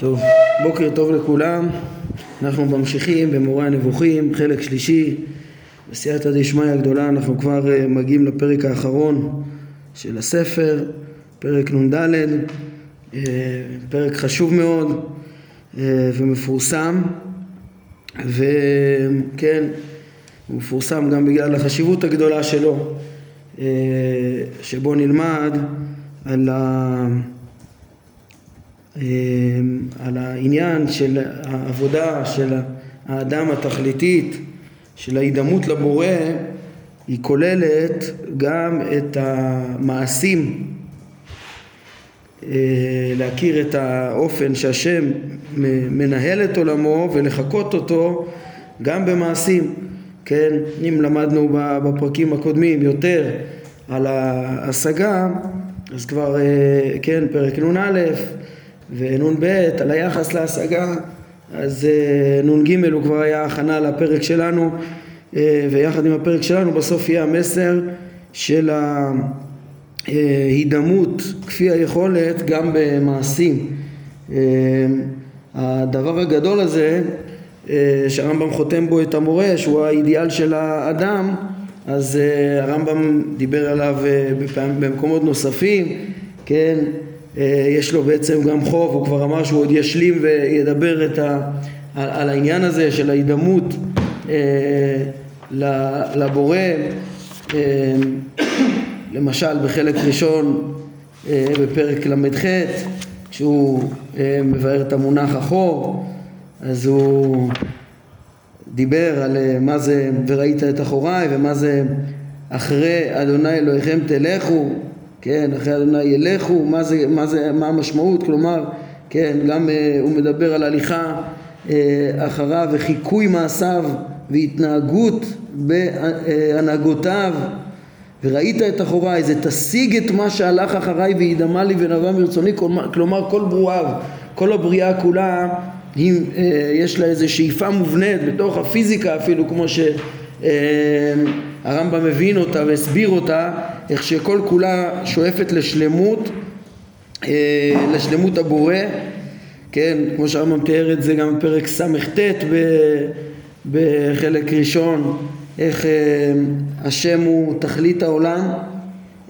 טוב, בוקר טוב לכולם, אנחנו ממשיכים במורה הנבוכים, חלק שלישי, בסייעתא דשמיא הגדולה אנחנו כבר אה, מגיעים לפרק האחרון של הספר, פרק נ"ד, אה, פרק חשוב מאוד אה, ומפורסם, וכן, הוא מפורסם גם בגלל החשיבות הגדולה שלו, שבו נלמד על ה... אמ, על העניין של העבודה של האדם התכליתית, של ההידמות לבורא, היא כוללת גם את המעשים, אה, להכיר את האופן שהשם מנהל את עולמו ולחקות אותו גם במעשים, כן, אם למדנו בפרקים הקודמים יותר על ההשגה, אז כבר, אה, כן, פרק נ"א ונ"ב על היחס להשגה, אז אה, נ"ג הוא כבר היה הכנה לפרק שלנו, אה, ויחד עם הפרק שלנו בסוף יהיה המסר של ההידמות כפי היכולת גם במעשים. אה, הדבר הגדול הזה שהרמב"ם חותם בו את המורה שהוא האידיאל של האדם אז הרמב"ם דיבר עליו במקומות נוספים, כן, אה, יש לו בעצם גם חוב, הוא כבר אמר שהוא עוד ישלים וידבר את ה, על, על העניין הזה של ההידמות אה, לבורא, אה, למשל בחלק ראשון אה, בפרק ל"ח, כשהוא אה, מבאר את המונח החוב, אז הוא דיבר על אה, מה זה וראית את אחוריי ומה זה אחרי אדוני אלוהיכם תלכו כן, אחרי אדוני ילכו, מה, זה, מה, זה, מה המשמעות, כלומר, כן, גם uh, הוא מדבר על הליכה uh, אחריו וחיקוי מעשיו והתנהגות בהנהגותיו. וראית את אחוריי, זה תשיג את מה שהלך אחריי וידמה לי ונבע מרצוני, כלומר כל ברואיו, כל הבריאה כולה, היא, uh, יש לה איזו שאיפה מובנית בתוך הפיזיקה אפילו, כמו ש... Uh, הרמב"ם מבין אותה והסביר אותה, איך שכל כולה שואפת לשלמות, אה, לשלמות הבורא, כן, כמו שהרמב"ם תיאר את זה גם בפרק ס"ט בחלק ראשון, איך אה, השם הוא תכלית העולם,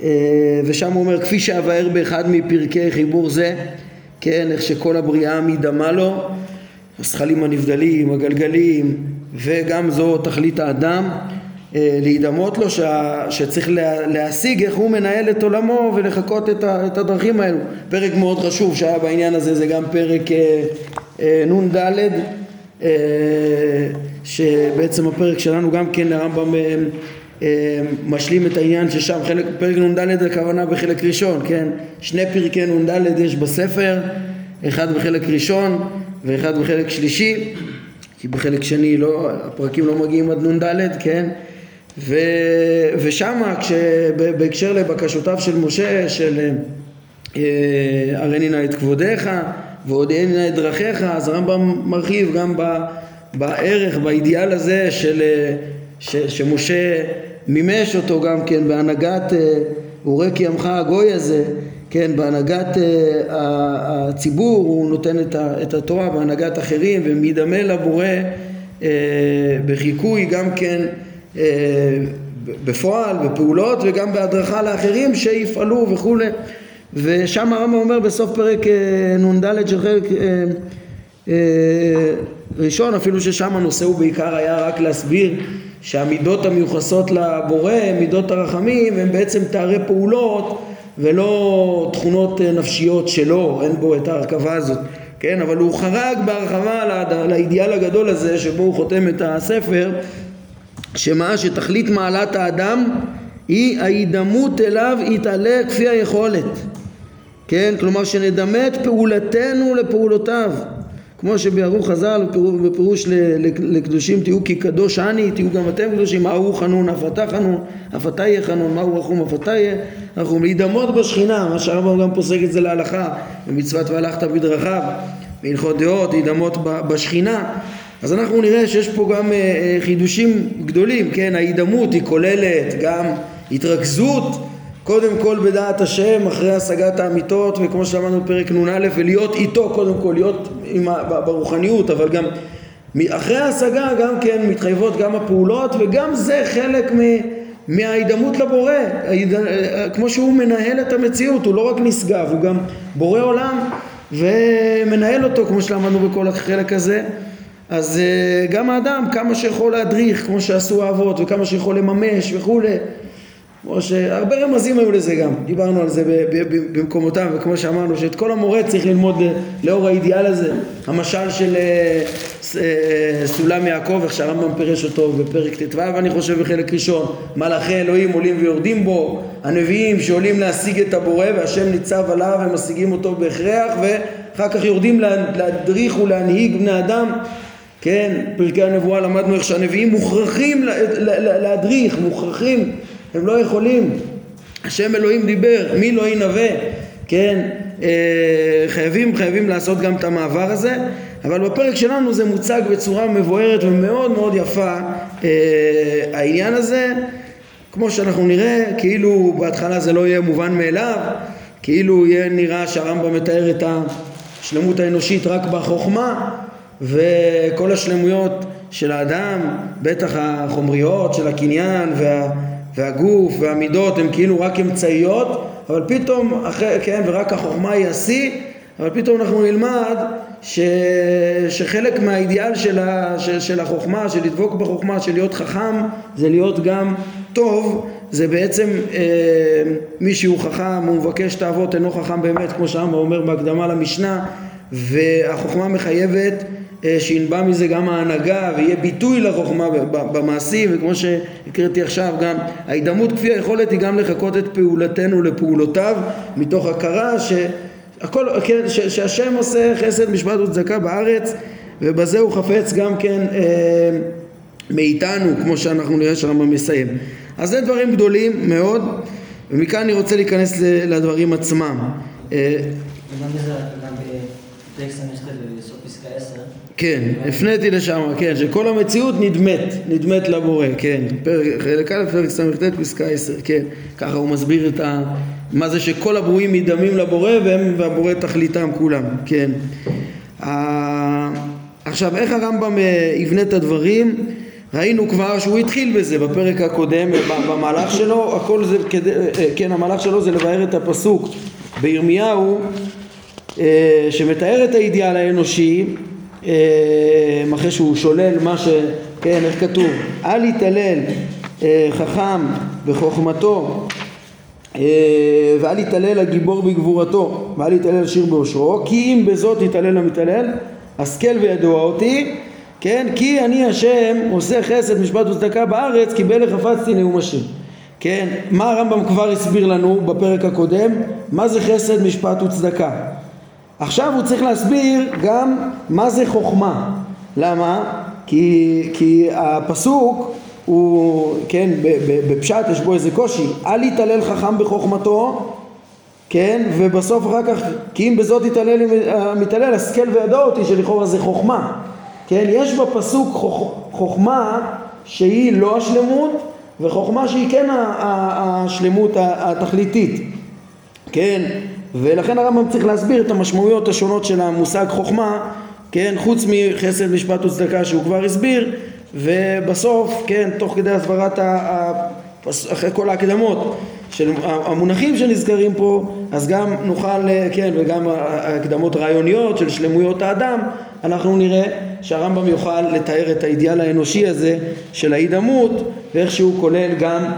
אה, ושם הוא אומר כפי שאבאר באחד מפרקי חיבור זה, כן, איך שכל הבריאה מדמה לו, הזכלים הנבדלים, הגלגלים, וגם זו תכלית האדם, להידמות לו שה, שצריך לה, להשיג איך הוא מנהל את עולמו ולחקות את, את הדרכים האלו. פרק מאוד חשוב שהיה בעניין הזה זה גם פרק אה, אה, נ"ד אה, שבעצם הפרק שלנו גם כן הרמב"ם אה, אה, משלים את העניין ששם חלק, פרק נ"ד הכוונה בחלק ראשון, כן? שני פרקי נ"ד יש בספר, אחד בחלק ראשון ואחד בחלק שלישי כי בחלק שני לא, הפרקים לא מגיעים עד נ"ד, כן? ו, ושמה בהקשר לבקשותיו של משה של אה, הריני נא את כבודיך ועודני נא את דרכיך אז הרמב"ם מרחיב גם ב, בערך באידיאל הזה של, אה, ש, שמשה מימש אותו גם כן בהנהגת אורי כי הגוי הזה כן בהנהגת הציבור הוא נותן את התורה בהנהגת אחרים ומדמה לבורא בחיקוי גם כן אה, בפועל, בפעולות וגם בהדרכה לאחרים שיפעלו וכולי ושם הרמב"ם אומר בסוף פרק אה, נ"ד של חלק אה, ראשון אפילו ששם הנושא הוא בעיקר היה רק להסביר שהמידות המיוחסות לבורא מידות הרחמים הם בעצם תארי פעולות ולא תכונות נפשיות שלו, אין בו את ההרכבה הזאת, כן? אבל הוא חרג בהרחבה לאידיאל הגדול הזה שבו הוא חותם את הספר שמה שתכלית מעלת האדם היא ההידמות אליו יתעלה כפי היכולת כן? כלומר שנדמה את פעולתנו לפעולותיו כמו שביארו חז"ל בפירוש לקדושים תהיו כי קדוש אני תהיו גם אתם קדושים מהו חנון אף אתה חנון אף אתה יהיה חנון מהו רחום אף אתה יהיה רחום להידמות בשכינה מה שהרמב"ם גם פוסק את זה להלכה במצוות והלכת בדרכיו בהלכות דעות להידמות בשכינה אז אנחנו נראה שיש פה גם אה, אה, חידושים גדולים, כן, ההידמות היא כוללת גם התרכזות קודם כל בדעת השם, אחרי השגת האמיתות, וכמו שאמרנו בפרק נ"א, ולהיות איתו קודם כל, להיות ה, ברוחניות, אבל גם אחרי ההשגה גם כן מתחייבות גם הפעולות, וגם זה חלק מ... מההידמות לבורא, כמו שהוא מנהל את המציאות, הוא לא רק נשגב, הוא גם בורא עולם ומנהל אותו, כמו שלמדנו בכל החלק הזה. אז אה, גם האדם, כמה שיכול להדריך, כמו שעשו האבות, וכמה שיכול לממש וכולי, כמו שהרבה רמזים היו לזה גם, דיברנו על זה במקומותם, וכמו שאמרנו שאת כל המורה צריך ללמוד אה, לאור האידיאל הזה. המשל של אה, סולם יעקב, איך שהרמב"ם פירש אותו בפרק ט"ו, אני חושב בחלק ראשון, מלאכי אלוהים עולים ויורדים בו, הנביאים שעולים להשיג את הבורא והשם ניצב עליו ומשיגים אותו בהכרח, ואחר כך יורדים להדריך ולהנהיג בני אדם כן, פרקי הנבואה למדנו איך שהנביאים מוכרחים להדריך, מוכרחים הם לא יכולים. השם אלוהים דיבר, מי לא ינבא? כן, אה, חייבים, חייבים לעשות גם את המעבר הזה, אבל בפרק שלנו זה מוצג בצורה מבוארת ומאוד מאוד יפה אה, העניין הזה, כמו שאנחנו נראה, כאילו בהתחלה זה לא יהיה מובן מאליו, כאילו יהיה נראה שהרמב"ם מתאר את השלמות האנושית רק בחוכמה, וכל השלמויות של האדם, בטח החומריות של הקניין וה... והגוף והמידות הם כאילו רק אמצעיות, אבל פתאום, אחרי, כן, ורק החוכמה היא השיא, אבל פתאום אנחנו נלמד ש, שחלק מהאידיאל של, ה, של, של החוכמה, של לדבוק בחוכמה, של להיות חכם, זה להיות גם טוב, זה בעצם אה, מי שהוא חכם, הוא מבקש את האבות, אינו חכם באמת, כמו שהרמב"ם אומר בהקדמה למשנה, והחוכמה מחייבת שינבע מזה גם ההנהגה ויהיה ביטוי לחוכמה במעשים וכמו שהקראתי עכשיו גם ההידמות כפי היכולת היא גם לחקות את פעולתנו לפעולותיו מתוך הכרה שהכל, כן, ש, שהשם עושה חסד משפט וצדקה בארץ ובזה הוא חפץ גם כן אה, מאיתנו כמו שאנחנו נראה שהרמב"ם מסיים. אז זה דברים גדולים מאוד ומכאן אני רוצה להיכנס לדברים עצמם כן, הפניתי לשם, כן, שכל המציאות נדמת, נדמת לבורא, כן, חלק א', פרק ס"ט, פסקה 10, כן, ככה הוא מסביר את ה... מה זה שכל הברואים נדמים לבורא והם והבורא תכליתם כולם, כן. עכשיו, איך הרמב"ם אה, יבנה את הדברים? ראינו כבר שהוא התחיל בזה בפרק הקודם, במהלך שלו, הכל זה, כדי, אה, כן, המהלך שלו זה לבאר את הפסוק בירמיהו שמתאר את האידיאל האנושי אה, אחרי שהוא שולל מה ש... כן, איך כתוב? אל יתעלל אה, חכם בחוכמתו ואל יתעלל הגיבור בגבורתו ואל יתעלל שיר באושרו כי אם בזאת יתעלל המתעלל השכל וידוע אותי כן? כי אני השם עושה חסד משפט וצדקה בארץ כי באלה חפצתי נאום השם. כן? מה הרמב"ם כבר הסביר לנו בפרק הקודם? מה זה חסד משפט וצדקה עכשיו הוא צריך להסביר גם מה זה חוכמה. למה? כי, כי הפסוק הוא, כן, בפשט יש בו איזה קושי, אל יתעלל חכם בחוכמתו, כן, ובסוף אחר כך, כי אם בזאת יתעלל המתעלל, השכל וידע אותי שלכאורה זה חוכמה, כן, יש בפסוק חוכמה שהיא לא השלמות, וחוכמה שהיא כן השלמות התכליתית, כן, ולכן הרמב"ם צריך להסביר את המשמעויות השונות של המושג חוכמה, כן, חוץ מחסד משפט וצדקה שהוא כבר הסביר, ובסוף, כן, תוך כדי הסברת, ה... אחרי כל ההקדמות של המונחים שנזכרים פה, אז גם נוכל, כן, וגם הקדמות רעיוניות של שלמויות האדם, אנחנו נראה שהרמב"ם יוכל לתאר את האידיאל האנושי הזה של ההידמות, ואיך שהוא כולל גם אה,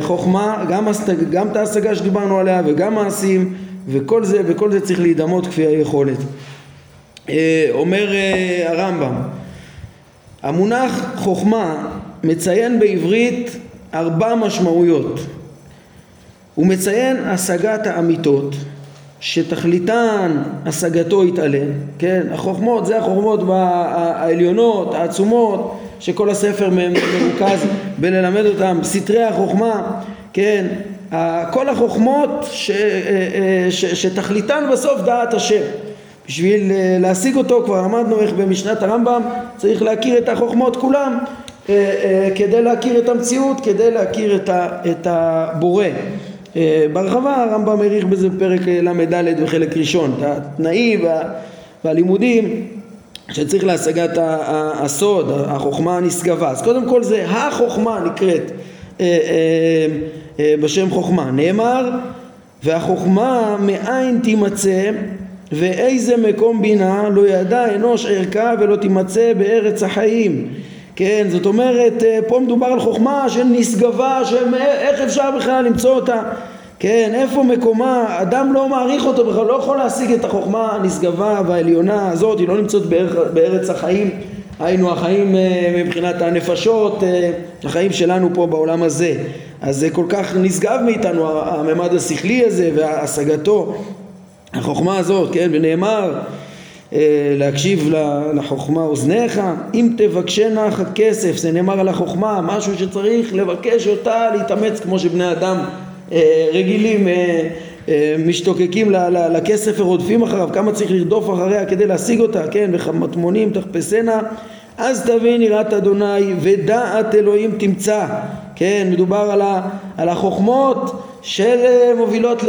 חוכמה, גם, גם את ההשגה שדיברנו עליה וגם מעשים וכל זה, וכל זה צריך להידמות כפי היכולת. אה, אומר אה, הרמב"ם, המונח חוכמה מציין בעברית ארבע משמעויות. הוא מציין השגת האמיתות שתכליתן השגתו יתעלה, כן? החוכמות זה החוכמות העליונות, העצומות, שכל הספר מרוכז בללמד אותם, סתרי החוכמה, כן, כל החוכמות ש, אה, אה, ש, שתכליתן בסוף דעת השם. בשביל אה, להשיג אותו כבר למדנו איך במשנת הרמב"ם צריך להכיר את החוכמות כולם כדי להכיר את המציאות, כדי להכיר את הבורא. בהרחבה הרמב"ם העריך בזה בפרק ל"ד בחלק ראשון, את התנאים וה, והלימודים שצריך להשגת הסוד, החוכמה הנשגבה. אז קודם כל זה החוכמה נקראת אה, אה, אה, בשם חוכמה. נאמר והחוכמה מאין תימצא ואיזה מקום בינה לא ידע אנוש ערכה ולא תימצא בארץ החיים כן, זאת אומרת, פה מדובר על חוכמה שנשגבה, שאיך אפשר בכלל למצוא אותה כן, איפה מקומה, אדם לא מעריך אותו בכלל, לא יכול להשיג את החוכמה הנשגבה והעליונה הזאת, היא לא נמצאת בארץ החיים, היינו החיים אה, מבחינת הנפשות, אה, החיים שלנו פה בעולם הזה. אז זה כל כך נשגב מאיתנו הממד השכלי הזה והשגתו, החוכמה הזאת, כן, ונאמר אה, להקשיב לחוכמה אוזניך, אם תבקשנה כסף, זה נאמר על החוכמה, משהו שצריך לבקש אותה, להתאמץ כמו שבני אדם רגילים אה, אה, משתוקקים לכסף ורודפים אחריו, כמה צריך לרדוף אחריה כדי להשיג אותה, כן, וחמטמונים תחפשנה, אז תבין יראת אדוני ודעת אלוהים תמצא, כן, מדובר על, החוכמות של מובילות ל,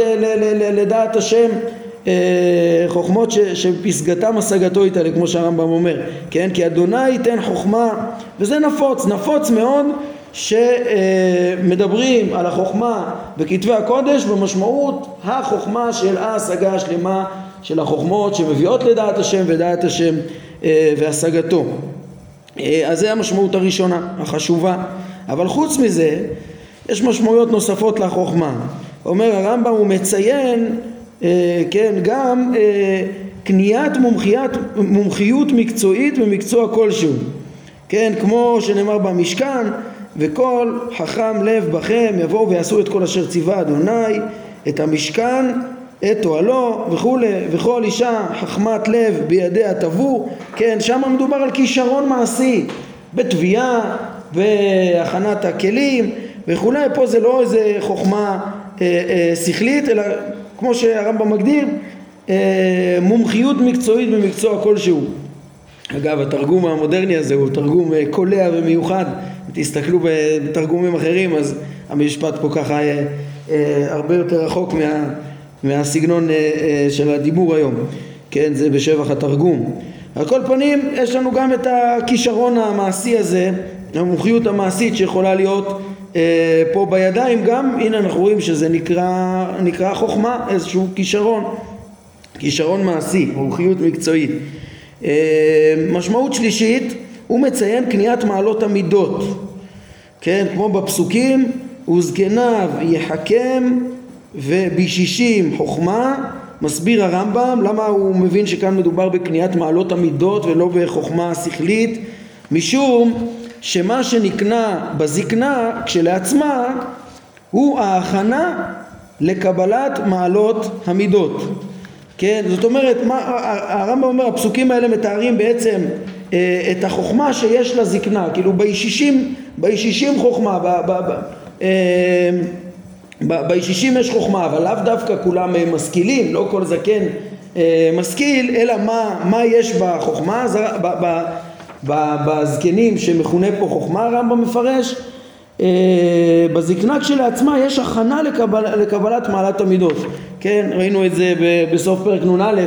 לדעת השם, חוכמות ש, שפסגתם השגתו יתעלה, כמו שהרמב"ם אומר, כן, כי אדוני ייתן חוכמה, וזה נפוץ, נפוץ מאוד שמדברים על החוכמה בכתבי הקודש במשמעות החוכמה של ההשגה השלמה של החוכמות שמביאות לדעת השם ודעת השם אה, והשגתו. אה, אז זה המשמעות הראשונה, החשובה. אבל חוץ מזה, יש משמעויות נוספות לחוכמה. אומר הרמב"ם, הוא מציין, אה, כן, גם קניית מומחיות, מומחיות מקצועית במקצוע כלשהו. כן, כמו שנאמר במשכן, וכל חכם לב בכם יבואו ויעשו את כל אשר ציווה אדוני את המשכן את אוהלו וכולי וכל אישה חכמת לב בידיה תבוא. כן שם מדובר על כישרון מעשי בתביעה בהכנת הכלים וכולי. פה זה לא איזה חוכמה אה, אה, שכלית אלא כמו שהרמב"ם מגדיר אה, מומחיות מקצועית במקצוע כלשהו. אגב התרגום המודרני הזה הוא תרגום אה, קולע ומיוחד תסתכלו בתרגומים אחרים אז המשפט פה ככה אה, אה, הרבה יותר רחוק מה, מהסגנון של הדיבור היום. כן זה בשבח התרגום. על כל פנים יש לנו גם את הכישרון המעשי הזה המומחיות המעשית שיכולה להיות פה בידיים גם. הנה אנחנו רואים שזה נקרא, נקרא חוכמה איזשהו כישרון. כישרון מעשי, מומחיות מקצועית. אה, משמעות שלישית, הוא מציין קניית מעלות המידות, כן, כמו בפסוקים, וזקניו יחכם ובישישים חוכמה, מסביר הרמב"ם למה הוא מבין שכאן מדובר בקניית מעלות המידות ולא בחוכמה שכלית, משום שמה שנקנה בזקנה כשלעצמה הוא ההכנה לקבלת מעלות המידות. כן? זאת אומרת, מה, הרמב"ם אומר, הפסוקים האלה מתארים בעצם את החוכמה שיש לזקנה, כאילו בישישים, בישישים חוכמה, אה, בישישים יש חוכמה, אבל לאו דווקא כולם אה, משכילים, לא כל זקן אה, משכיל, אלא מה, מה יש בחוכמה, בזקנים שמכונה פה חוכמה, הרמב"ם מפרש אה, בזקנה כשלעצמה יש הכנה לקבל, לקבלת מעלת המידות, כן, ראינו את זה בסוף פרק נ"א,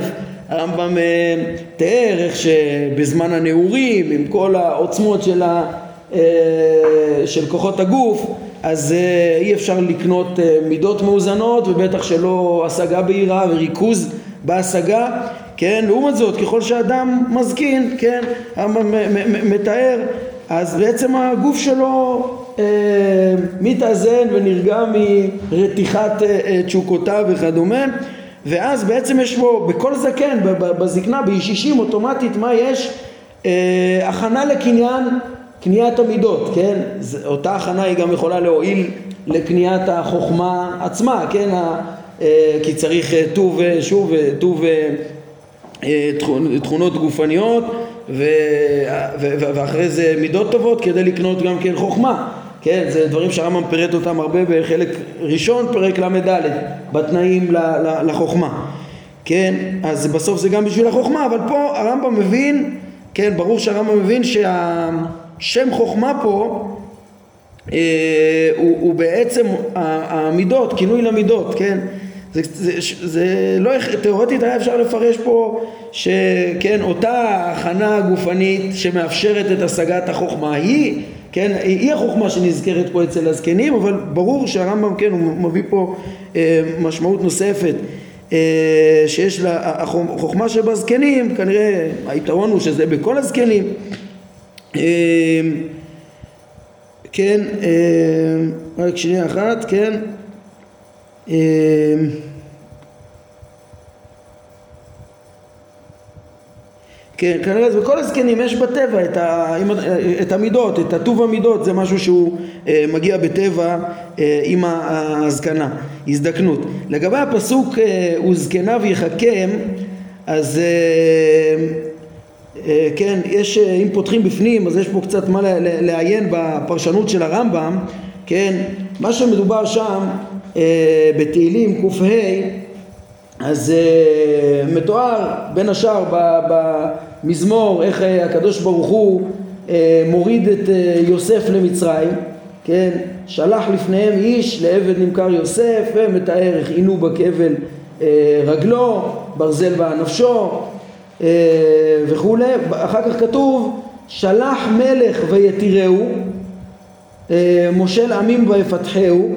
הרמב"ם אה, תיאר איך שבזמן הנעורים עם כל העוצמות של, ה, אה, של כוחות הגוף אז אי אפשר לקנות מידות מאוזנות ובטח שלא השגה בהירה וריכוז בהשגה. כן, לעומת זאת ככל שאדם מזקין, כן, הרמב"ם מתאר אז בעצם הגוף שלו אה, מתאזן ונרגע מרתיחת אה, אה, תשוקותיו וכדומה ואז בעצם יש בו, בכל זקן, בזקנה, בישישים אוטומטית, מה יש? אה, הכנה לקניין, קניית המידות, כן? זה, אותה הכנה היא גם יכולה להועיל לקניית החוכמה עצמה, כן? ה, אה, כי צריך אה, טוב, אה, שוב, אה, טוב אה, אה, תכונות גופניות ו, ו, ואחרי זה מידות טובות כדי לקנות גם כן חוכמה כן, זה דברים שהרמב"ם פירט אותם הרבה בחלק ראשון, פרק ל"ד, בתנאים לחוכמה. כן, אז בסוף זה גם בשביל החוכמה, אבל פה הרמב"ם מבין, כן, ברור שהרמב"ם מבין שהשם חוכמה פה הוא, הוא בעצם המידות, כינוי למידות, כן? זה, זה, זה לא, תאורטית היה אפשר לפרש פה שכן, אותה הכנה גופנית שמאפשרת את השגת החוכמה היא, כן, היא החוכמה שנזכרת פה אצל הזקנים, אבל ברור שהרמב"ם, כן, הוא מביא פה אה, משמעות נוספת אה, שיש לה, החוכמה שבזקנים, כנראה היתרון הוא שזה בכל הזקנים. אה, כן, אה, רק שנייה אחת, כן. אה, כן, כנראה בכל הזקנים יש בטבע את, ה, את המידות, את הטוב המידות, זה משהו שהוא אה, מגיע בטבע אה, עם הזקנה, הזדקנות. לגבי הפסוק אה, וזקניו אז אה, אה, כן, יש, אה, אם פותחים בפנים, אז יש פה קצת מה לעיין בפרשנות של הרמב"ם, כן, מה שמדובר שם אה, בתהילים קה אז uh, מתואר בין השאר במזמור איך uh, הקדוש ברוך הוא uh, מוריד את uh, יוסף למצרים, כן, שלח לפניהם איש לעבד נמכר יוסף ומתאר איך עינו בכבל רגלו, ברזל בנפשו uh, וכולי, אחר כך כתוב שלח מלך ויתירהו, מושל עמים ויפתחהו,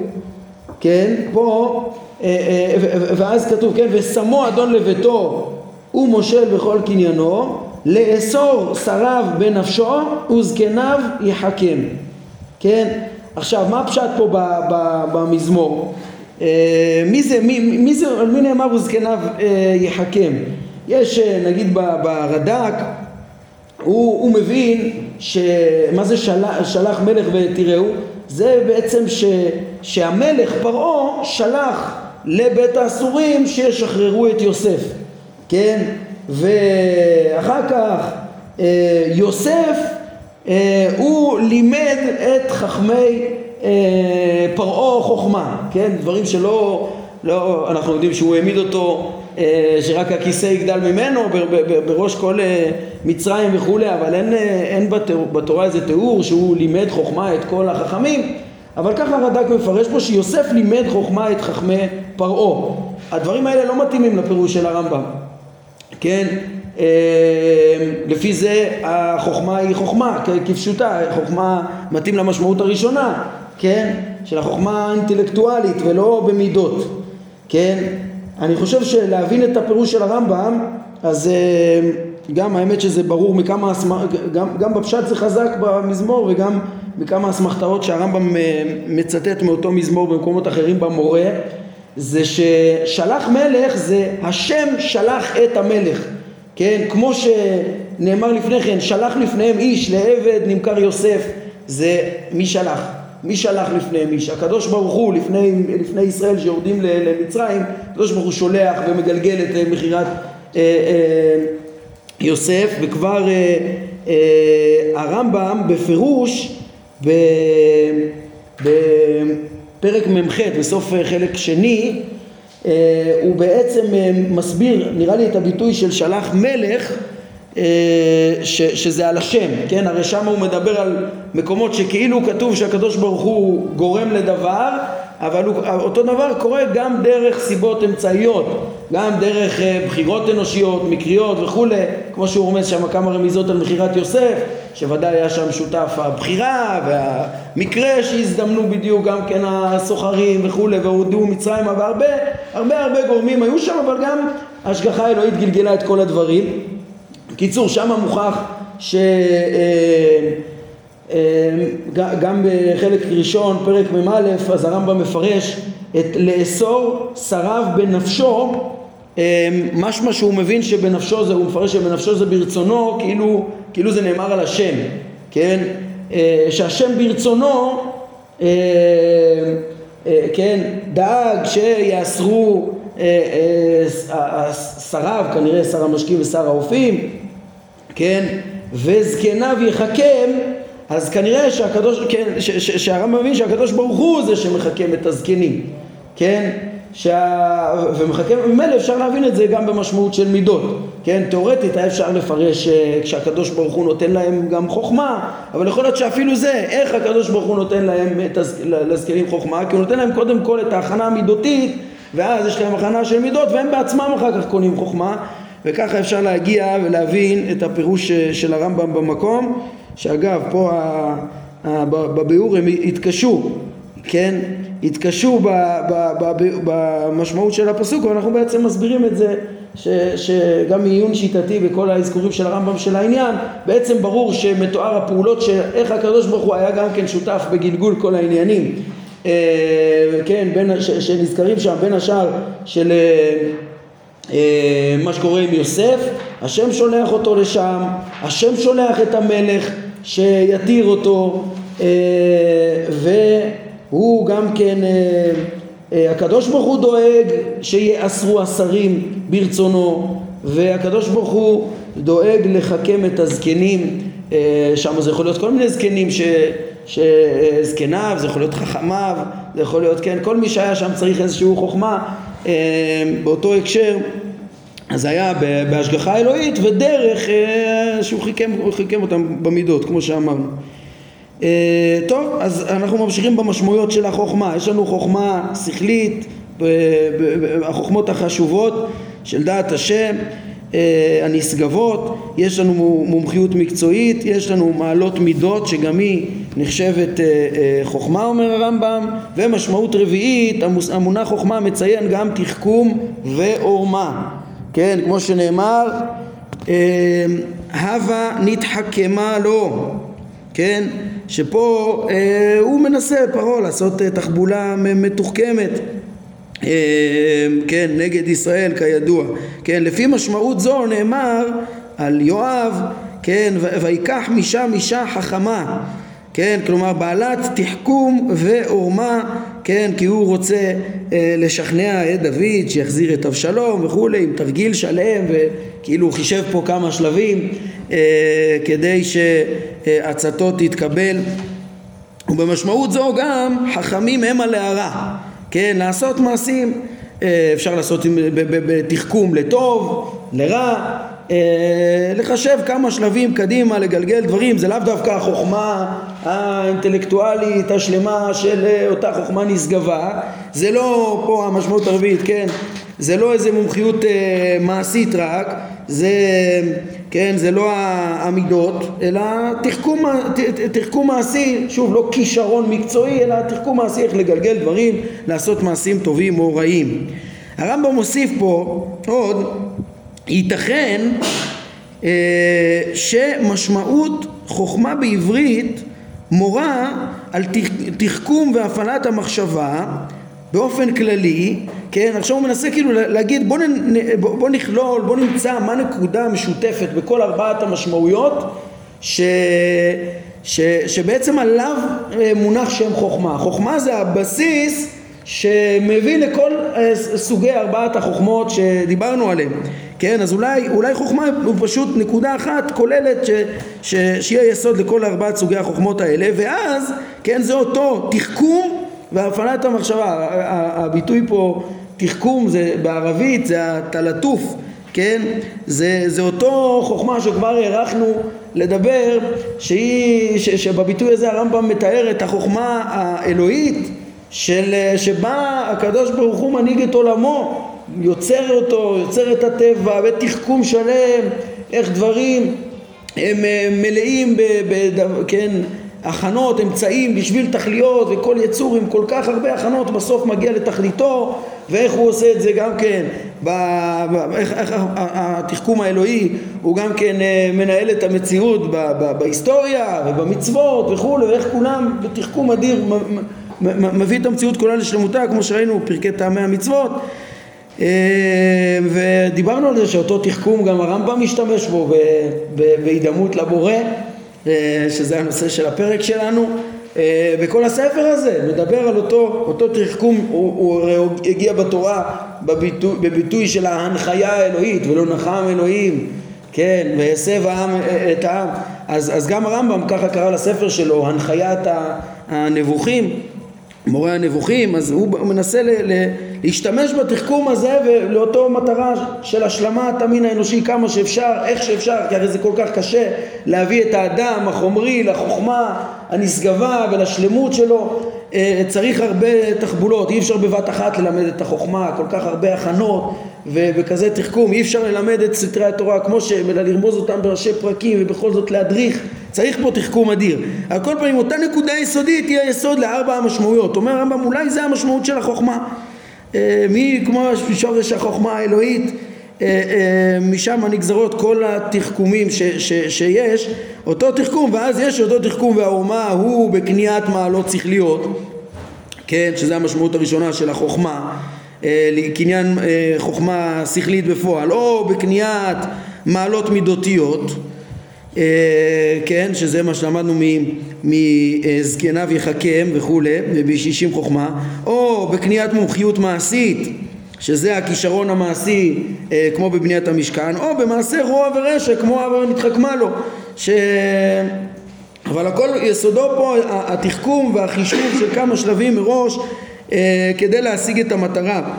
כן, פה אה, אה, ואז כתוב, כן, ושמו אדון לביתו ומושל בכל קניינו, לאסור שריו בנפשו וזקניו יחכם. כן? עכשיו, מה הפשט פה במזמור? אה, מי זה, מי, מי זה, על מי נאמר וזקניו יחכם? יש, נגיד ברד"ק, הוא, הוא מבין שמה זה שלח, שלח מלך ותראו? זה בעצם ש, שהמלך פרעה שלח לבית האסורים שישחררו את יוסף, כן? ואחר כך אה, יוסף אה, הוא לימד את חכמי אה, פרעה חוכמה, כן? דברים שלא, לא, אנחנו יודעים שהוא העמיד אותו שרק הכיסא יגדל ממנו בראש כל מצרים וכולי, אבל אין, אין בתורה איזה תיאור שהוא לימד חוכמה את כל החכמים, אבל ככה הרד"ק מפרש פה שיוסף לימד חוכמה את חכמי פרעה. הדברים האלה לא מתאימים לפירוש של הרמב"ם, כן? אה, לפי זה החוכמה היא חוכמה, כפשוטה, חוכמה מתאים למשמעות הראשונה, כן? של החוכמה האינטלקטואלית ולא במידות, כן? אני חושב שלהבין את הפירוש של הרמב"ם, אז אה, גם האמת שזה ברור מכמה, גם, גם בפשט זה חזק במזמור וגם בכמה אסמכתאות שהרמב"ם אה, מצטט מאותו מזמור במקומות אחרים במורה זה ששלח מלך זה השם שלח את המלך כן? כמו שנאמר לפני כן שלח לפניהם איש לעבד נמכר יוסף זה מי שלח? מי שלח לפניהם איש? הקדוש ברוך הוא לפני, לפני ישראל שיורדים למצרים הקדוש ברוך הוא שולח ומגלגל את אה, מכירת אה, אה, יוסף וכבר אה, אה, הרמב"ם בפירוש בפרק מ"ח, בסוף חלק שני, אה, הוא בעצם אה, מסביר, נראה לי את הביטוי של שלח מלך, אה, ש, שזה על השם, כן? הרי שם הוא מדבר על מקומות שכאילו כתוב שהקדוש ברוך הוא גורם לדבר, אבל הוא, אותו דבר קורה גם דרך סיבות אמצעיות, גם דרך בחירות אנושיות, מקריות וכולי, כמו שהוא רומז שם כמה רמיזות על מכירת יוסף, שוודאי היה שם שותף הבחירה והמקרה שהזדמנו בדיוק גם כן הסוחרים וכולי והורדו מצרימה והרבה הרבה הרבה גורמים היו שם אבל גם השגחה אלוהית גלגלה את כל הדברים. קיצור שם מוכח ש... Uh, אמ, גם בחלק ראשון, פרק מ"א, אז הרמב"ם מפרש את לאסור שריו בנפשו, משמע שהוא מבין שבנפשו זה, הוא מפרש שבנפשו זה ברצונו, כאילו, כאילו זה נאמר על השם, כן? אה, שהשם ברצונו, אה, אה, כן, דאג שיאסרו שריו, כנראה שר המשקים ושר האופים, כן? וזקניו יחכם אז כנראה שהקדוש, כן, שהרמב"ם מבין שהקדוש ברוך הוא זה שמחכם את הזקנים, כן? שה... ומחכה, ממילא אפשר להבין את זה גם במשמעות של מידות, כן, תאורטית היה אפשר לפרש אה, כשהקדוש ברוך הוא נותן להם גם חוכמה, אבל יכול להיות שאפילו זה, איך הקדוש ברוך הוא נותן להם, לזקנים חוכמה, כי הוא נותן להם קודם כל את ההכנה המידותית, ואז יש להם הכנה של מידות, והם בעצמם אחר כך קונים חוכמה, וככה אפשר להגיע ולהבין את הפירוש אה, של הרמב"ם במקום, שאגב, פה בביאור הם התקשו, כן, התקשו במשמעות של הפסוק ואנחנו בעצם מסבירים את זה ש, שגם מעיון שיטתי בכל האזכורים של הרמב"ם של העניין בעצם ברור שמתואר הפעולות שאיך הקדוש ברוך הוא היה גם כן שותף בגלגול כל העניינים. אה, כן, בין, ש, שנזכרים שם בין השאר של אה, אה, מה שקורה עם יוסף השם שולח אותו לשם השם שולח את המלך שיתיר אותו ו... הוא גם כן, אה, אה, הקדוש ברוך הוא דואג שיאסרו השרים ברצונו והקדוש ברוך הוא דואג לחכם את הזקנים, אה, שם זה יכול להיות כל מיני זקנים ש... שזקניו, זה יכול להיות חכמיו, זה יכול להיות, כן, כל מי שהיה שם צריך איזושהי חוכמה באותו הקשר. אז היה בהשגחה אלוהית ודרך שהוא חיכם, חיכם אותם במידות כמו שאמרנו טוב, אז אנחנו ממשיכים במשמעויות של החוכמה. יש לנו חוכמה שכלית, החוכמות החשובות של דעת השם, uh, הנשגבות, יש לנו מומחיות מקצועית, יש לנו מעלות מידות שגם היא נחשבת חוכמה אומר הרמב"ם, ומשמעות רביעית, המונח חוכמה מציין גם תחכום ועורמה, כן, כמו שנאמר, הווה נתחכמה לו, כן, שפה אה, הוא מנסה, פרעה, לעשות אה, תחבולה מתוחכמת אה, כן, נגד ישראל כידוע, כן, לפי משמעות זו נאמר על יואב, כן, ויקח משם אישה חכמה, כן, כלומר בעלת תחכום ועורמה, כן, כי הוא רוצה אה, לשכנע את דוד שיחזיר את אבשלום וכולי, עם תרגיל שלם וכאילו הוא חישב פה כמה שלבים כדי שעצתו תתקבל. ובמשמעות זו גם חכמים הם הלהרה כן לעשות מעשים. אה, אפשר לעשות בתחכום לטוב לרע. אה, לחשב כמה שלבים קדימה לגלגל דברים. זה לאו דווקא החוכמה האינטלקטואלית השלמה של אותה חוכמה נשגבה. זה לא פה המשמעות הרביעית כן? זה לא איזה מומחיות מעשית רק. זה כן, זה לא המידות, אלא תחכום, תחכום מעשי, שוב, לא כישרון מקצועי, אלא תחכום מעשי איך לגלגל דברים, לעשות מעשים טובים או רעים. הרמב"ם מוסיף פה עוד, ייתכן אה, שמשמעות חוכמה בעברית מורה על תחכום והפעלת המחשבה באופן כללי, כן, עכשיו הוא מנסה כאילו להגיד בוא, נ, בוא נכלול, בוא נמצא מה נקודה משותפת בכל ארבעת המשמעויות ש, ש, שבעצם עליו אה, מונח שם חוכמה. חוכמה זה הבסיס שמביא לכל אה, סוגי ארבעת החוכמות שדיברנו עליהן, כן, אז אולי, אולי חוכמה הוא פשוט נקודה אחת כוללת ש, ש, שיהיה יסוד לכל ארבעת סוגי החוכמות האלה ואז, כן, זה אותו תחכום והפעלת המחשבה, הביטוי פה תחכום זה בערבית זה התלטוף, כן? זה, זה אותו חוכמה שכבר הארכנו לדבר שהיא, ש, שבביטוי הזה הרמב"ם מתאר את החוכמה האלוהית של, שבה הקדוש ברוך הוא מנהיג את עולמו, יוצר אותו, יוצר את הטבע בתחכום שלם, איך דברים הם מלאים ב, ב, כן, הכנות, אמצעים בשביל תכליות וכל יצור עם כל כך הרבה הכנות בסוף מגיע לתכליתו ואיך הוא עושה את זה גם כן, ב, ב, איך, איך התחכום האלוהי הוא גם כן אה, מנהל את המציאות ב, ב, בהיסטוריה ובמצוות וכולי ואיך כולם בתחכום אדיר מביא את המציאות כולה לשלמותה כמו שראינו פרקי טעמי המצוות. אה, ודיברנו על זה שאותו תחכום גם הרמב"ם משתמש בו בהידמות לבורא שזה הנושא של הפרק שלנו. וכל אה, הספר הזה מדבר על אותו, אותו תחכום, הוא, הוא הגיע בתורה בביטוי, בביטוי של ההנחיה האלוהית ולא נחם אלוהים, כן, והסב העם אה, את העם, אז, אז גם הרמב"ם ככה קרא לספר שלו, הנחיית הנבוכים, מורה הנבוכים, אז הוא מנסה ל, ל, להשתמש בתחכום הזה ולאותו מטרה של השלמת המין האנושי כמה שאפשר, איך שאפשר, כי הרי זה כל כך קשה להביא את האדם החומרי לחוכמה הנשגבה ולשלמות שלו אה, צריך הרבה תחבולות, אי אפשר בבת אחת ללמד את החוכמה, כל כך הרבה הכנות ובכזה תחכום, אי אפשר ללמד את סתרי התורה כמו ש... לרמוז אותם בראשי פרקים ובכל זאת להדריך, צריך פה תחכום אדיר. על כל פנים אותה נקודה יסודית היא היסוד לארבע המשמעויות. אומר הרמב"ם אולי זה המשמעות של החוכמה. אה, מי כמו שורש החוכמה האלוהית אה, אה, משם נגזרות כל התחכומים ש, ש, שיש, אותו תחכום, ואז יש אותו תחכום והאומה הוא בקניית מעלות שכליות, כן, שזה המשמעות הראשונה של החוכמה, קניין חוכמה שכלית בפועל, או בקניית מעלות מידותיות, כן, שזה מה שלמדנו מזקניו יחכם וכולי, ובישישים חוכמה, או בקניית מומחיות מעשית שזה הכישרון המעשי אה, כמו בבניית המשכן, או במעשה רוע ורשע כמו אברהם נתחכמה לו. ש... אבל הכל יסודו פה התחכום והחישוב של כמה שלבים מראש אה, כדי להשיג את המטרה.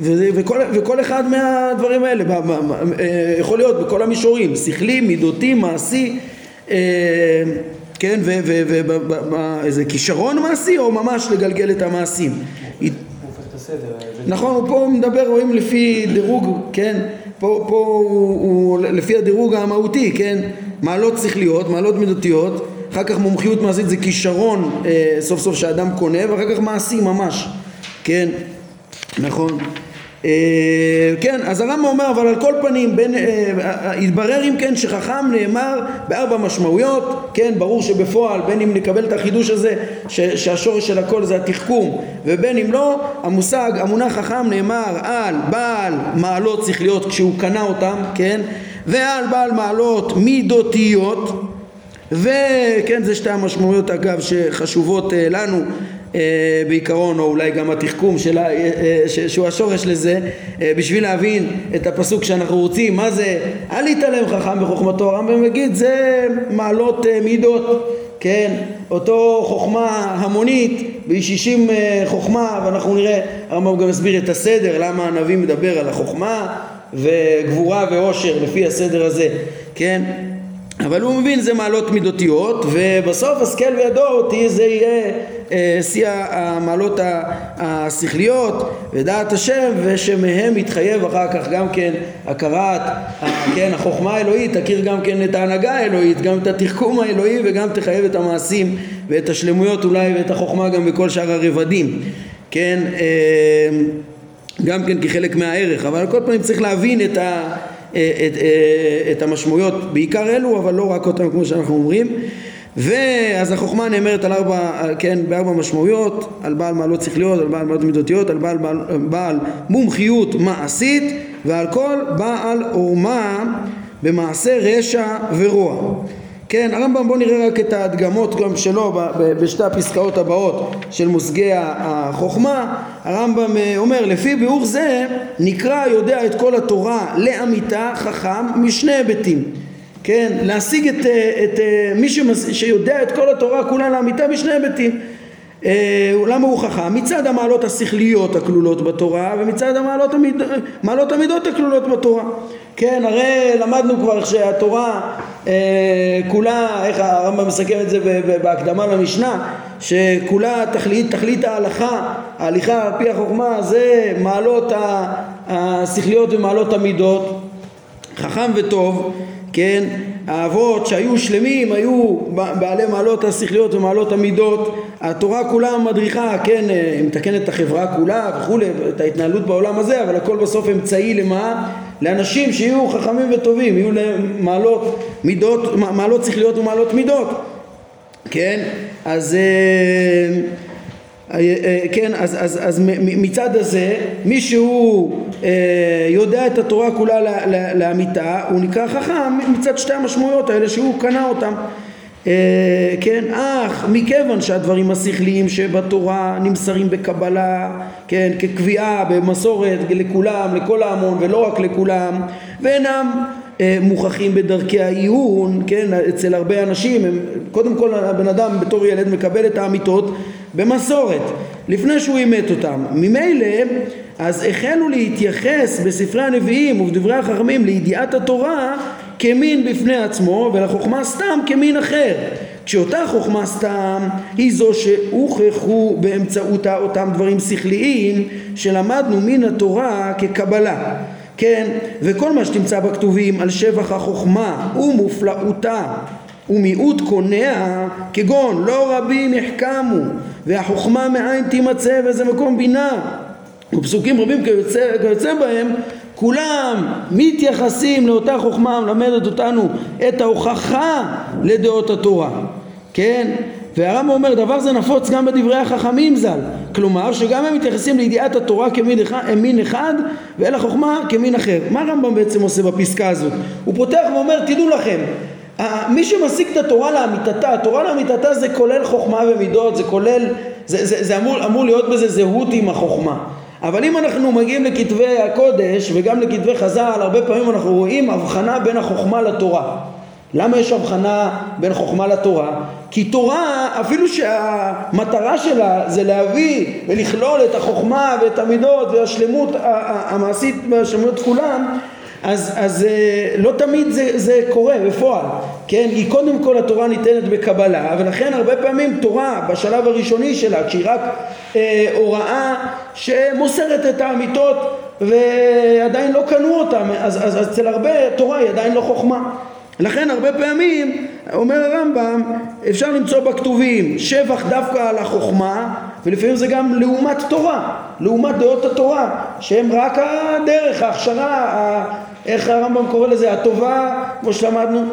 וזה, וכל, וכל אחד מהדברים האלה ב, ב, ב, אה, יכול להיות בכל המישורים, שכלי, מידותי, מעשי, אה, כן, ואיזה כישרון מעשי או ממש לגלגל את המעשים. בסדר. נכון, הוא פה מדבר, רואים לפי דירוג, כן? פה, פה הוא, הוא לפי הדירוג המהותי, כן? מעלות שכליות, מעלות מידותיות, אחר כך מומחיות מעשית זה כישרון אה, סוף סוף שאדם קונה, ואחר כך מעשי ממש, כן? נכון. אה, כן, אז הרמב"ם אומר, אבל על כל פנים, בין, אה, התברר אם כן שחכם נאמר בארבע משמעויות, כן, ברור שבפועל, בין אם נקבל את החידוש הזה, ש, שהשורש של הכל זה התחכום, ובין אם לא, המושג, המונח חכם נאמר על בעל מעלות שכליות כשהוא קנה אותם, כן, ועל בעל מעלות מידותיות, וכן, זה שתי המשמעויות אגב שחשובות אה, לנו בעיקרון, או אולי גם התחכום שלה, אה, אה, שהוא השורש לזה, בשביל להבין את הפסוק שאנחנו רוצים, מה זה אל יתעלם חכם בחוכמתו, הרמב"ם יגיד זה מעלות מידות, כן, אותו חוכמה המונית, בישישים חוכמה, ואנחנו נראה, הרמב"ם גם מסביר את הסדר, למה הנביא מדבר על החוכמה וגבורה ועושר לפי הסדר הזה, כן, אבל הוא מבין זה מעלות מידותיות ובסוף השכל וידו זה יהיה אה, שיא המעלות השכליות ודעת השם ושמהם יתחייב אחר כך גם כן הכרת כן, החוכמה האלוהית תכיר גם כן את ההנהגה האלוהית גם את התחכום האלוהי וגם תחייב את המעשים ואת השלמויות אולי ואת החוכמה גם בכל שאר הרבדים. כן אה, גם כן כחלק מהערך. אבל כל פנים צריך להבין את ה... את, את המשמעויות, בעיקר אלו, אבל לא רק אותם כמו שאנחנו אומרים. ואז החוכמה נאמרת על ארבע, כן, בארבע משמעויות, על בעל מעלות שכליות, על בעל מעלות מידותיות, על בעל, בעל, בעל מומחיות מעשית ועל כל בעל עורמה במעשה רשע ורוע. כן, הרמב"ם בוא נראה רק את ההדגמות גם שלו בשתי הפסקאות הבאות של מושגי החוכמה הרמב"ם אה, אומר לפי ביאור זה נקרא יודע את כל התורה לאמיתה חכם משני היבטים כן, להשיג את, אה, את אה, מי שיודע את כל התורה כולה לאמיתה משני היבטים. למה הוא חכם? מצד המעלות השכליות הכלולות בתורה ומצד המעלות המיד... המידות הכלולות בתורה. כן, הרי למדנו כבר שהתורה אה, כולה, איך הרמב"ם מסכם את זה בהקדמה למשנה, שכולה תכלית, תכלית ההלכה, ההליכה על פי החוכמה זה מעלות השכליות ומעלות המידות, חכם וטוב, כן, האבות שהיו שלמים היו בעלי מעלות השכליות ומעלות המידות התורה כולה מדריכה, כן, אה, היא מתקנת את החברה כולה וכולי, את ההתנהלות בעולם הזה, אבל הכל בסוף אמצעי למה? לאנשים שיהיו חכמים וטובים, יהיו להם מעלות מידות, מעלות שכליות ומעלות מידות, כן? אז, אה, כן, אז, אז, אז מצד הזה, מי שהוא יודע את התורה כולה לאמיתה, הוא נקרא חכם מצד שתי המשמעויות האלה שהוא קנה אותם. אה, כן, אך מכיוון שהדברים השכליים שבתורה נמסרים בקבלה, כן, כקביעה במסורת לכולם, לכל ההמון ולא רק לכולם, ואינם אה, מוכחים בדרכי העיון, כן, אצל הרבה אנשים, הם, קודם כל הבן אדם בתור ילד מקבל את האמיתות במסורת, לפני שהוא אימת אותם. ממילא, אז החלו להתייחס בספרי הנביאים ובדברי החכמים לידיעת התורה כמין בפני עצמו ולחוכמה סתם כמין אחר. כשאותה חוכמה סתם היא זו שהוכחו באמצעותה אותם דברים שכליים שלמדנו מן התורה כקבלה כן וכל מה שתמצא בכתובים על שבח החוכמה ומופלאותה ומיעוט קונע כגון לא רבים יחכמו והחוכמה מאין תימצא ואיזה מקום בינה ופסוקים רבים כיוצא, כיוצא בהם כולם מתייחסים לאותה חוכמה המלמדת אותנו את ההוכחה לדעות התורה כן? והרמב"ם אומר דבר זה נפוץ גם בדברי החכמים ז"ל כלומר שגם הם מתייחסים לידיעת התורה כמין אחד, מין אחד ואל החוכמה כמין אחר מה הרמב"ם בעצם עושה בפסקה הזאת? הוא פותח ואומר תדעו לכם מי שמשיג את התורה לאמיתתה, התורה לאמיתתה זה כולל חוכמה ומידות, זה כולל, זה, זה, זה אמור, אמור להיות בזה זהות עם החוכמה. אבל אם אנחנו מגיעים לכתבי הקודש וגם לכתבי חז"ל, הרבה פעמים אנחנו רואים הבחנה בין החוכמה לתורה. למה יש הבחנה בין חוכמה לתורה? כי תורה, אפילו שהמטרה שלה זה להביא ולכלול את החוכמה ואת המידות והשלמות המעשית והשלמות כולם, אז, אז אה, לא תמיד זה, זה קורה בפועל, כן? היא קודם כל התורה ניתנת בקבלה ולכן הרבה פעמים תורה בשלב הראשוני שלה כשהיא רק אה, הוראה שמוסרת את האמיתות ועדיין לא קנו אותה אז, אז, אז אצל הרבה תורה היא עדיין לא חוכמה לכן הרבה פעמים, אומר הרמב"ם, אפשר למצוא בכתובים שבח דווקא על החוכמה ולפעמים זה גם לעומת תורה, לעומת דעות התורה שהם רק הדרך, ההכשרה, איך הרמב"ם קורא לזה, הטובה, כמו שלמדנו,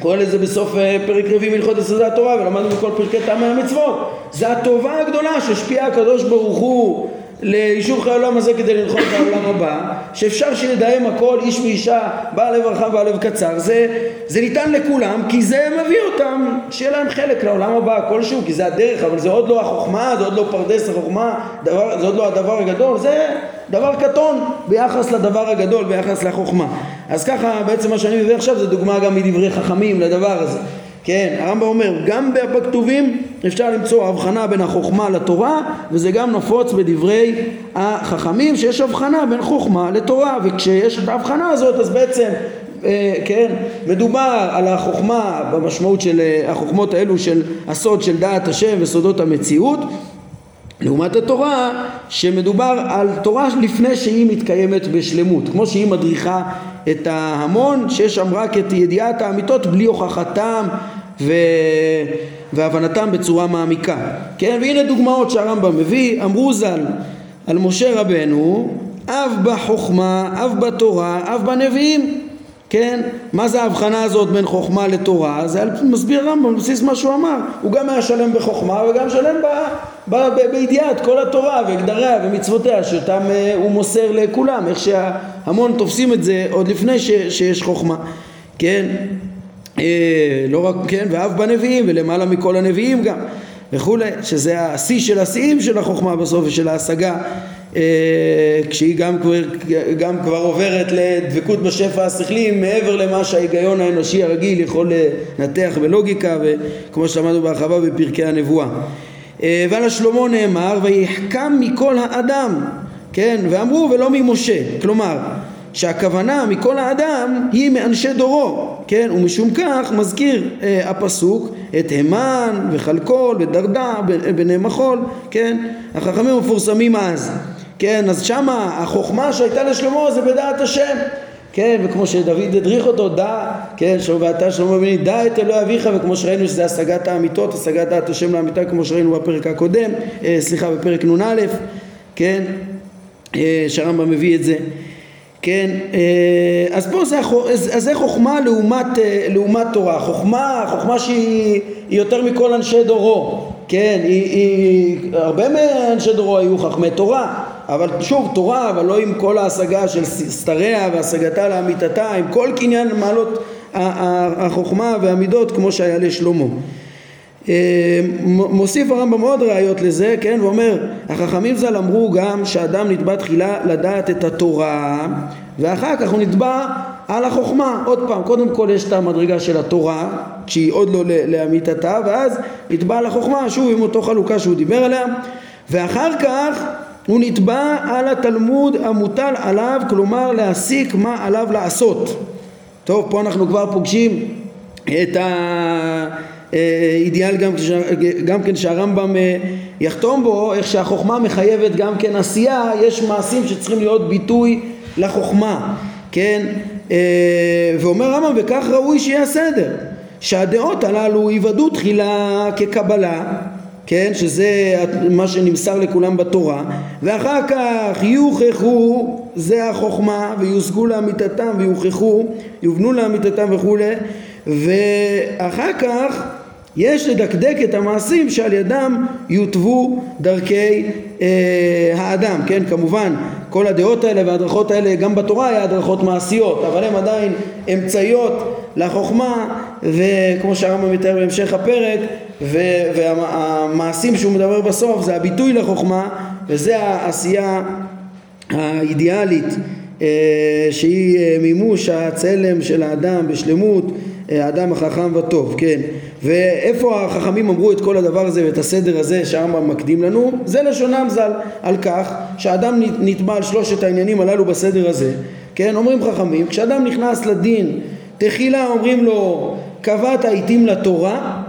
קורא לזה בסוף אה, פרק רביעי מלכות יסודי התורה ולמדנו בכל פרקי טעמי המצוות זה הטובה הגדולה שהשפיע הקדוש ברוך הוא לאישור חיי העולם הזה כדי ללחום את העולם הבא, שאפשר שנדהם הכל איש ואישה, בעל לב רחב בעל לב קצר, זה, זה ניתן לכולם כי זה מביא אותם, שיהיה להם חלק לעולם הבא כלשהו, כי זה הדרך, אבל זה עוד לא החוכמה, זה עוד לא פרדס החוכמה, דבר, זה עוד לא הדבר הגדול, זה דבר קטון ביחס לדבר הגדול, ביחס לחוכמה. אז ככה בעצם מה שאני מביא עכשיו זה דוגמה גם מדברי חכמים לדבר הזה. כן, הרמב"ם אומר, גם בכתובים אפשר למצוא הבחנה בין החוכמה לתורה, וזה גם נפוץ בדברי החכמים, שיש הבחנה בין חוכמה לתורה, וכשיש את ההבחנה הזאת אז בעצם אה, כן, מדובר על החוכמה במשמעות של אה, החוכמות האלו של הסוד של דעת השם וסודות המציאות. לעומת התורה שמדובר על תורה לפני שהיא מתקיימת בשלמות כמו שהיא מדריכה את ההמון שיש שם רק את ידיעת האמיתות בלי הוכחתם ו... והבנתם בצורה מעמיקה. כן, והנה דוגמאות שהרמב"ם מביא, אמרו ז"ל על משה רבנו, אב בחוכמה, אב בתורה, אב בנביאים. כן? מה זה ההבחנה הזאת בין חוכמה לתורה? זה מסביר הרמב"ם בבסיס מה שהוא אמר. הוא גם היה שלם בחוכמה וגם שלם ב, ב, ב, בידיעת כל התורה והגדריה ומצוותיה שאותם אה, הוא מוסר לכולם, איך שהמון תופסים את זה עוד לפני ש, שיש חוכמה. כן? אה, לא רק, כן, ואף בנביאים ולמעלה מכל הנביאים גם וכולי, שזה השיא של השיאים של החוכמה בסוף ושל ההשגה אה, כשהיא גם כבר, גם כבר עוברת לדבקות בשפע השכלי מעבר למה שההיגיון האנושי הרגיל יכול לנתח בלוגיקה וכמו שלמדנו בהרחבה בפרקי הנבואה. אה, ועל השלמה נאמר ויחכם מכל האדם כן ואמרו ולא ממשה כלומר שהכוונה מכל האדם היא מאנשי דורו, כן? ומשום כך מזכיר אה, הפסוק את המן וחלקול ודרדה בני מחול, כן? החכמים המפורסמים אז, כן? אז שמה החוכמה שהייתה לשלמה זה בדעת השם, כן? וכמו שדוד הדריך אותו, דע, כן? ואתה שלמה בני, דע את אלוהי אביך, וכמו שראינו שזה השגת האמיתות, השגת דעת השם לאמיתה, כמו שראינו בפרק הקודם, אה, סליחה, בפרק נ"א, כן? אה, שהרמב"ם מביא את זה. כן, אה, אז פה זה, אז זה חוכמה לעומת, אה, לעומת תורה, חוכמה, חוכמה שהיא יותר מכל אנשי דורו, כן, היא, היא, הרבה מאנשי דורו היו חכמי תורה, אבל שוב תורה, אבל לא עם כל ההשגה של סתריה והשגתה לאמיתתה, עם כל קניין מעלות החוכמה והמידות כמו שהיה לשלמה. אה, מוסיף הרמב"ם עוד ראיות לזה, כן, ואומר החכמים ז"ל אמרו גם שאדם נתבע תחילה לדעת את התורה ואחר כך הוא נתבע על החוכמה. עוד פעם, קודם כל יש את המדרגה של התורה שהיא עוד לא לאמיתתה ואז נתבע על החוכמה שוב עם אותו חלוקה שהוא דיבר עליה. ואחר כך הוא נתבע על התלמוד המוטל עליו, כלומר להסיק מה עליו לעשות. טוב, פה אנחנו כבר פוגשים את האידיאל גם, גם כן שהרמב"ם אה, יחתום בו, איך שהחוכמה מחייבת גם כן עשייה, יש מעשים שצריכים להיות ביטוי לחוכמה, כן? אה, ואומר רמב"ם, וכך ראוי שיהיה הסדר, שהדעות הללו ייוודעו תחילה כקבלה כן, שזה מה שנמסר לכולם בתורה, ואחר כך יוכחו, זה החוכמה, ויושגו לאמיתתם ויוכחו, יובנו לאמיתתם וכולי, ואחר כך יש לדקדק את המעשים שעל ידם יותוו דרכי אה, האדם, כן, כמובן כל הדעות האלה וההדרכות האלה גם בתורה היה הדרכות מעשיות, אבל הן עדיין אמצעיות לחוכמה, וכמו שהרמב"ם מתאר בהמשך הפרק, והמעשים שהוא מדבר בסוף זה הביטוי לחוכמה, וזה העשייה האידיאלית אה, שהיא אה, מימוש הצלם של האדם בשלמות, אה, האדם החכם וטוב, כן. ואיפה החכמים אמרו את כל הדבר הזה ואת הסדר הזה שהרמב"ם מקדים לנו? זה לשונם ז"ל על כך שהאדם נתבע על שלושת העניינים הללו בסדר הזה, כן? אומרים חכמים, כשאדם נכנס לדין, תחילה אומרים לו קבעת עיתים לתורה,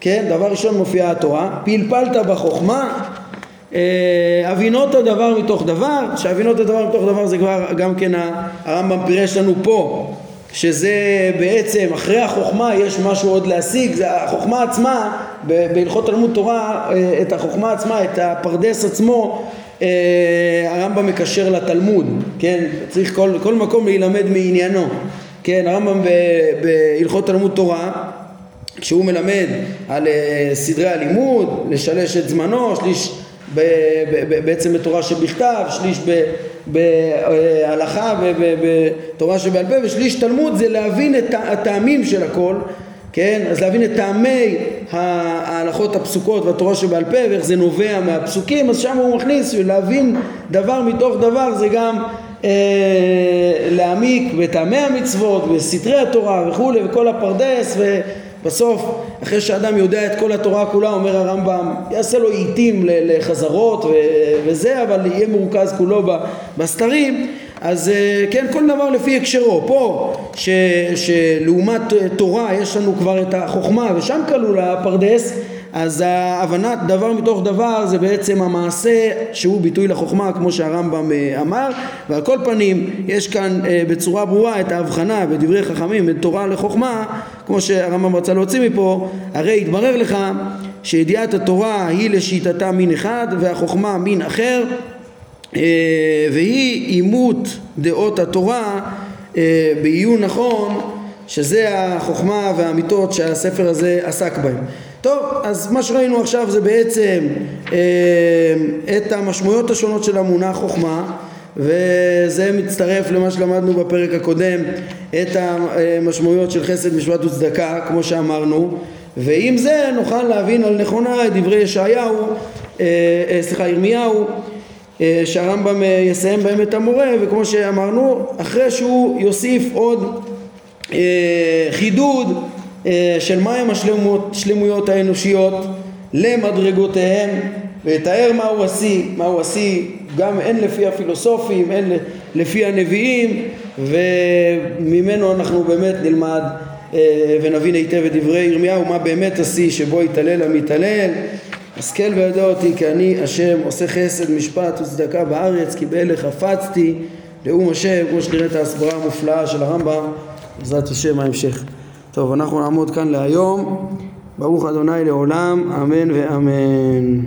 כן? דבר ראשון מופיעה התורה, פלפלת בחוכמה, הבינות הדבר מתוך דבר, שהבינות הדבר מתוך דבר זה כבר גם כן הרמב"ם פירש לנו פה שזה בעצם אחרי החוכמה יש משהו עוד להשיג, זה החוכמה עצמה, בהלכות תלמוד תורה, אה, את החוכמה עצמה, את הפרדס עצמו, אה, הרמב"ם מקשר לתלמוד, כן? צריך כל, כל מקום להילמד מעניינו, כן? הרמב"ם בהלכות תלמוד תורה כשהוא מלמד על אה, סדרי הלימוד, לשלש את זמנו, שליש בעצם בתורה שבכתב, שליש בהלכה ובתורה שבעל פה, ושליש תלמוד זה להבין את הטעמים של הכל, כן? אז להבין את טעמי ההלכות הפסוקות והתורה שבעל פה ואיך זה נובע מהפסוקים, אז שם הוא מכניס, להבין דבר מתוך דבר זה גם אה, להעמיק בטעמי המצוות, בסתרי התורה וכולי, וכל הפרדס ו... בסוף, אחרי שאדם יודע את כל התורה כולה, אומר הרמב"ם, יעשה לו עיתים לחזרות וזה, אבל יהיה מרוכז כולו בסתרים, אז אה, כן, כל דבר לפי הקשרו. פה, ש, שלעומת תורה יש לנו כבר את החוכמה, ושם כלול הפרדס, אז ההבנת דבר מתוך דבר זה בעצם המעשה שהוא ביטוי לחוכמה כמו שהרמב"ם אה, אמר. ועל כל פנים יש כאן אה, בצורה ברורה את ההבחנה בדברי חכמים בין תורה לחוכמה כמו שהרמב"ם רצה להוציא מפה הרי התברר לך שידיעת התורה היא לשיטתה מין אחד והחוכמה מין אחר אה, והיא אימות דעות התורה בעיון נכון שזה החוכמה והאמיתות שהספר הזה עסק בהם טוב, אז מה שראינו עכשיו זה בעצם אה, את המשמעויות השונות של המונח חוכמה וזה מצטרף למה שלמדנו בפרק הקודם את המשמעויות של חסד, משפט וצדקה כמו שאמרנו. ועם זה נוכל להבין על נכונה את דברי ישעיהו, אה, אה, סליחה ירמיהו אה, שהרמב"ם אה, יסיים בהם את המורה וכמו שאמרנו אחרי שהוא יוסיף עוד אה, חידוד של מהם השלמות, השלמויות האנושיות למדרגותיהם ויתאר מהו השיא, מהו השיא גם הן לפי הפילוסופים, הן לפי הנביאים וממנו אנחנו באמת נלמד אה, ונבין היטב את דברי ירמיהו מה באמת השיא שבו יתעלל המתעלל השכל וידע אותי כי אני השם עושה חסד משפט וצדקה בארץ כי באלה חפצתי לאום השם כמו שנראה את ההסברה המופלאה של הרמב"ם בעזרת השם ההמשך טוב, אנחנו נעמוד כאן להיום. ברוך אדוני לעולם, אמן ואמן.